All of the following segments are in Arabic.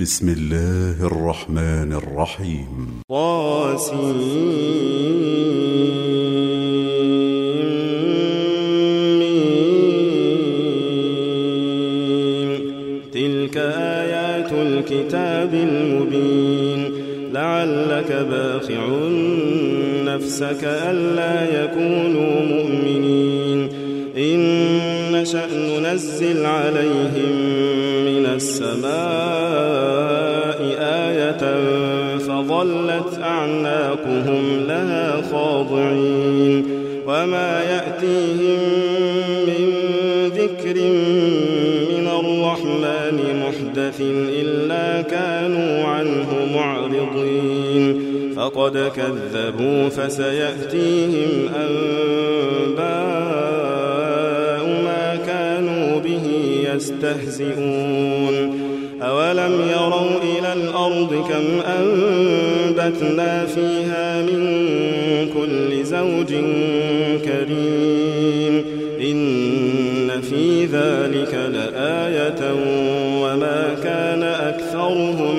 بسم الله الرحمن الرحيم. طاسيم تلك آيات الكتاب المبين. لعلك باخع نفسك ألا يكونوا مؤمنين. إن نشأ ننزل عليهم من السماء أعناقهم لها خاضعين وما يأتيهم من ذكر من الرحمن محدث إلا كانوا عنه معرضين فقد كذبوا فسيأتيهم أنباء ما كانوا به يستهزئون أولم يروا إلى الأرض كم أنبتنا فيها من كل زوج كريم إن في ذلك لآية وما كان أكثرهم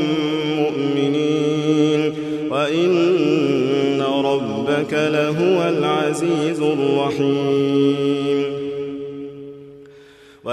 مؤمنين وإن ربك لهو العزيز الرحيم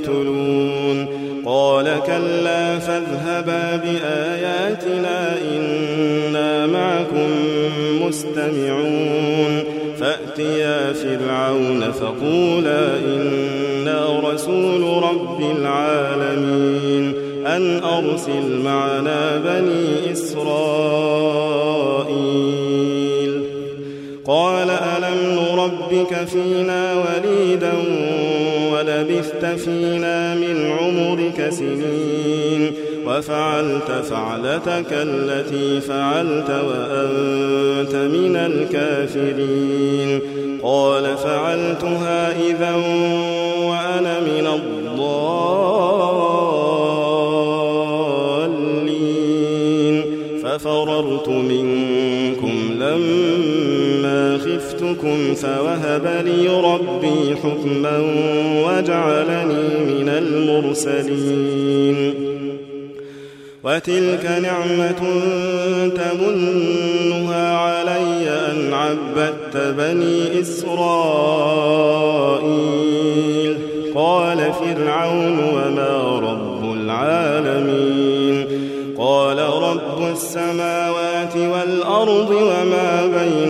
يقتلون. قال كلا فاذهبا بآياتنا إنا معكم مستمعون. فأتيا فرعون فقولا إنا رسول رب العالمين. أن أرسل معنا بني إسرائيل. قال ألم نربك فينا وليدا ولبثت فينا من عمرك سنين. وفعلت فعلتك التي فعلت وأنت من الكافرين. قال فعلتها إذا وأنا من الضالين. ففررت منكم لما خفتكم فوهب لي ربي حكما وجعلني من المرسلين. وتلك نعمة تمنها علي أن عبدت بني إسرائيل. قال فرعون وما رب العالمين. قال رب السماوات والأرض وما بينهما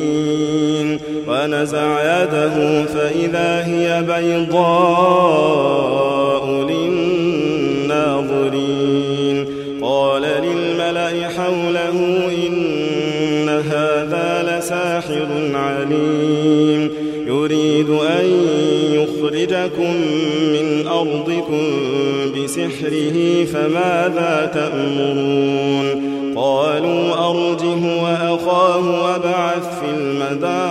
ونزع يده فإذا هي بيضاء للناظرين. قال للملأ حوله إن هذا لساحر عليم. يريد أن يخرجكم من أرضكم بسحره فماذا تأمرون؟ قالوا أرجه وأخاه وابعث في المدائن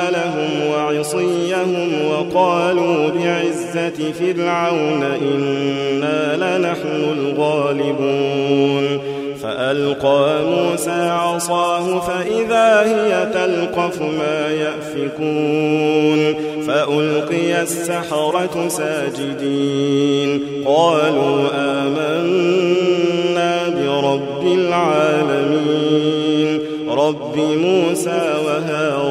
وعصيهم وقالوا بعزة فرعون إنا لنحن الغالبون. فألقى موسى عصاه فإذا هي تلقف ما يأفكون. فألقي السحرة ساجدين. قالوا آمنا برب العالمين. رب موسى وهارون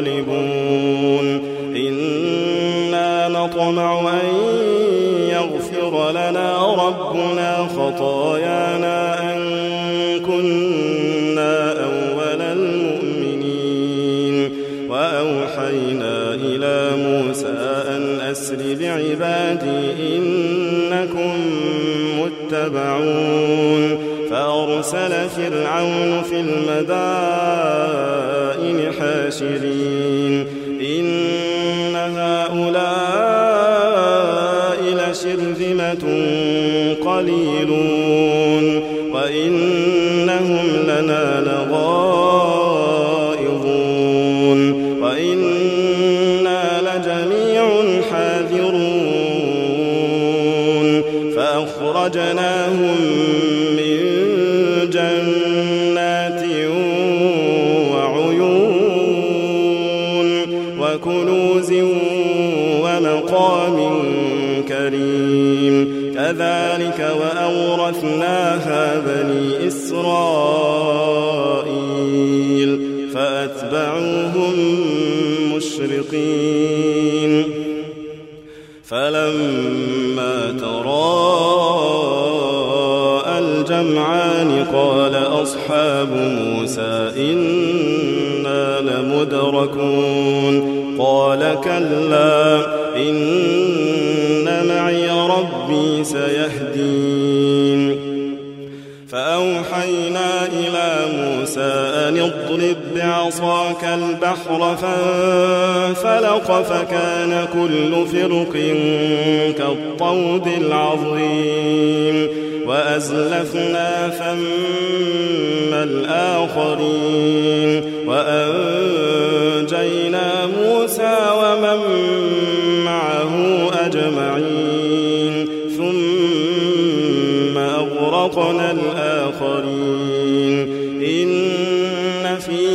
منقلبون إنا نطمع أن يغفر لنا ربنا خطايانا أن كنا أول المؤمنين. وأوحينا إلى موسى أن أسر بعبادي إنكم متبعون. فأرسل فرعون في المدائن حاشرين إن هؤلاء لشرذمة قليلون. وإنهم لنا لغائظون وأورثناها بني إسرائيل فأتبعوهم مشرقين. فلما تراءى الجمعان قال أصحاب موسى إنا لمدركون. قال كلا إن معي ربي سيهدين. أن اضرب بعصاك البحر فانفلق فكان كل فرق كالطود العظيم وأزلفنا ثم الآخرين وأنجينا موسى ومن معه أجمعين ثم أغرقنا الآخرين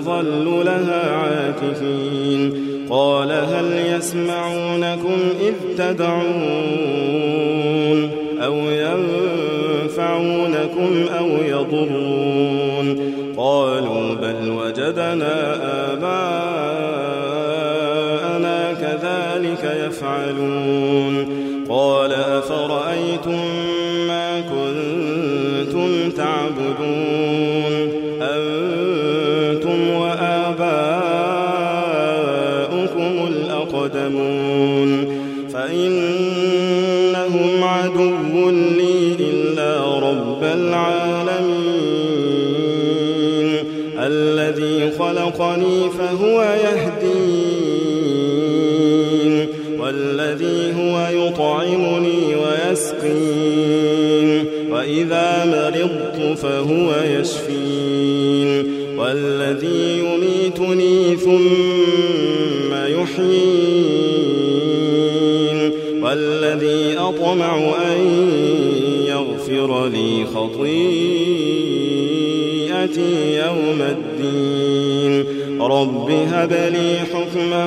فنظل لها عاكفين. قال هل يسمعونكم إذ تدعون أو ينفعون ينفعونكم أو يضرون؟ قالوا بل وجدنا آباءنا كذلك يفعلون. قال أفرأيتم فهو يشفين. والذي يميتني ثم يحيين. والذي أطمع أن يغفر لي خطيئتي يوم الدين. رب هب لي حكما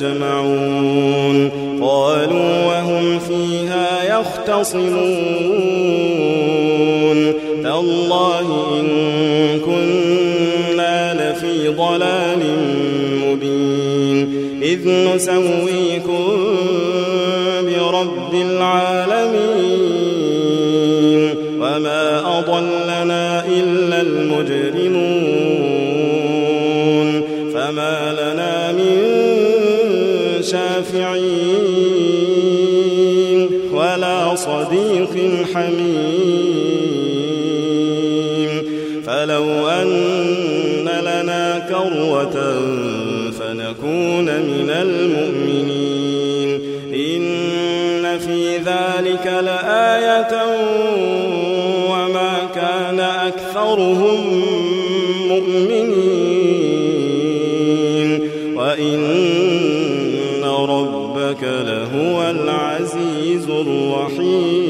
أجمعون قالوا وهم فيها يختصمون. تالله إن كنا لفي ضلال مبين. إذ نسويكم فنكون من المؤمنين إن في ذلك لآية وما كان أكثرهم مؤمنين وإن ربك لهو العزيز الرحيم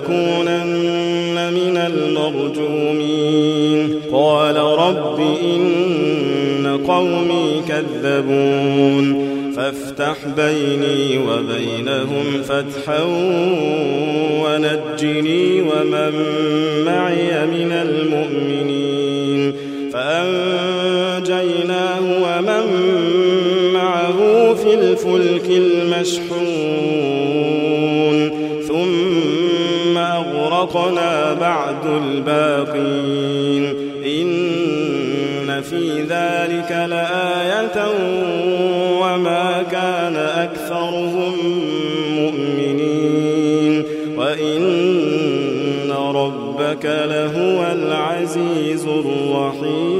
لتكونن من المرجومين قال رب إن قومي كذبون فافتح بيني وبينهم فتحا ونجني ومن معي من المؤمنين فأنجيناه ومن معه في الفلك المشحون أغرقنا بعد الباقين. إن في ذلك لآية وما كان أكثرهم مؤمنين. وإن ربك لهو العزيز الرحيم.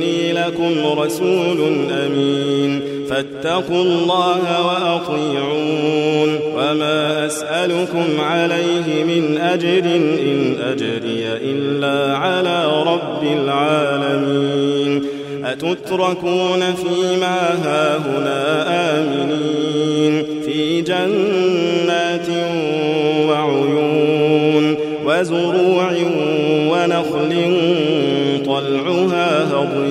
لكم رسول أمين. فاتقوا الله وأطيعون. وما أسألكم عليه من أجر إن أجري إلا على رب العالمين. أتتركون فيما هاهنا آمنين. في جنات وعيون وزروع ونخل طلعها هضيم.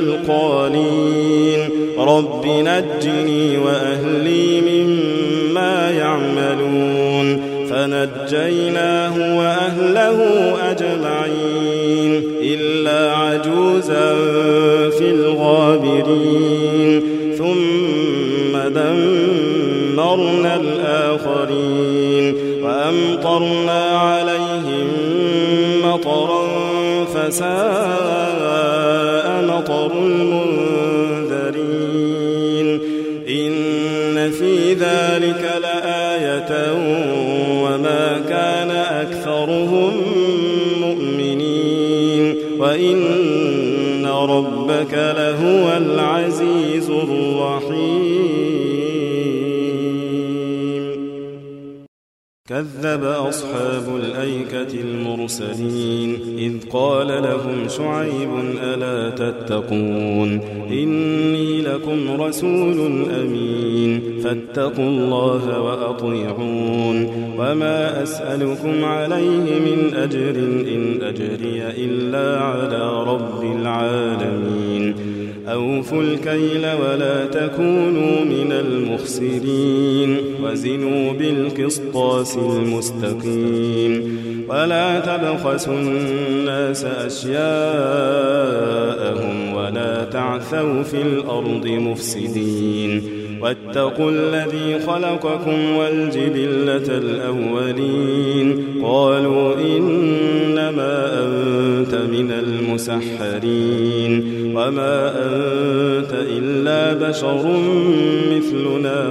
من القالين. رب نجني وأهلي مما يعملون. فنجيناه وأهله أجمعين. إلا عجوزا في الغابرين. ثم دمرنا الآخرين. وأمطرنا عليهم مطرا فساء مطر المنذرين. إن في ذلك لآية وما كان أكثرهم مؤمنين. وإن ربك لهو العزيز كذب أصحاب الأيكة المرسلين إذ قال لهم شعيب ألا تتقون إني لكم رسول أمين فاتقوا الله وأطيعون وما أسألكم عليه من أجر إن أجري إلا على رب العالمين أوفوا الكيل ولا تكونوا من المخسرين وزنوا بالقسطاس المستقيم. ولا تبخسوا الناس أشياءهم ولا تعثوا في الأرض مفسدين. واتقوا الذي خلقكم والجبلة الأولين. قالوا إنما أنت من المسحرين. وما أنت إلا بشر مثلنا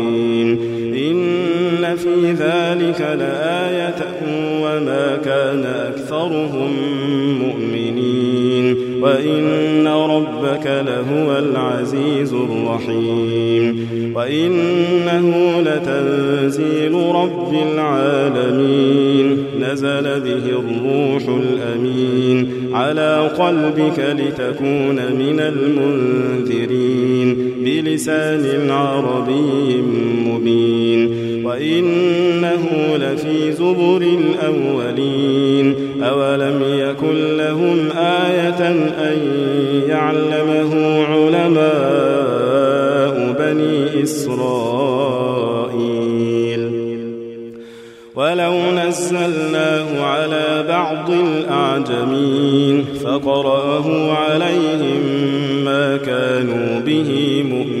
ذلك لآية وما كان أكثرهم مؤمنين وإن ربك لهو العزيز الرحيم وإنه لتنزيل رب العالمين نزل به الروح الأمين على قلبك لتكون من المنذرين بلسان عربي مبين وإنه لفي زبر الأولين أولم يكن لهم آية أن يعلمه علماء بني إسرائيل ولو نزلناه على بعض الأعجمين فقرأه عليهم ما كانوا به مؤمنين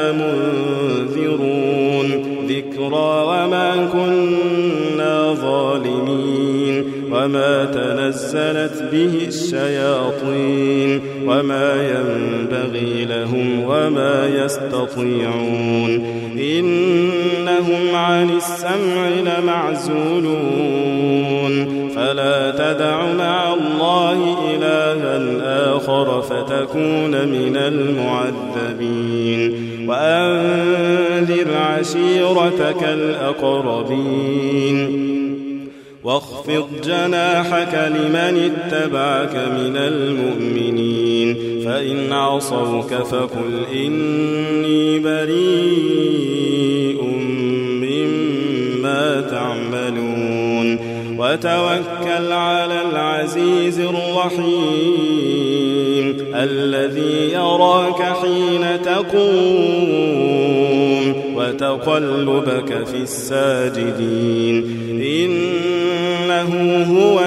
وما تنزلت به الشياطين وما ينبغي لهم وما يستطيعون إنهم عن السمع لمعزولون فلا تدع مع الله إلها آخر فتكون من المعذبين وأنذر عشيرتك الأقربين واخفض جناحك لمن اتبعك من المؤمنين. فإن عصوك فقل إني بريء مما تعملون. وتوكل على العزيز الرحيم الذي يراك حين تقوم وتقلبك في الساجدين.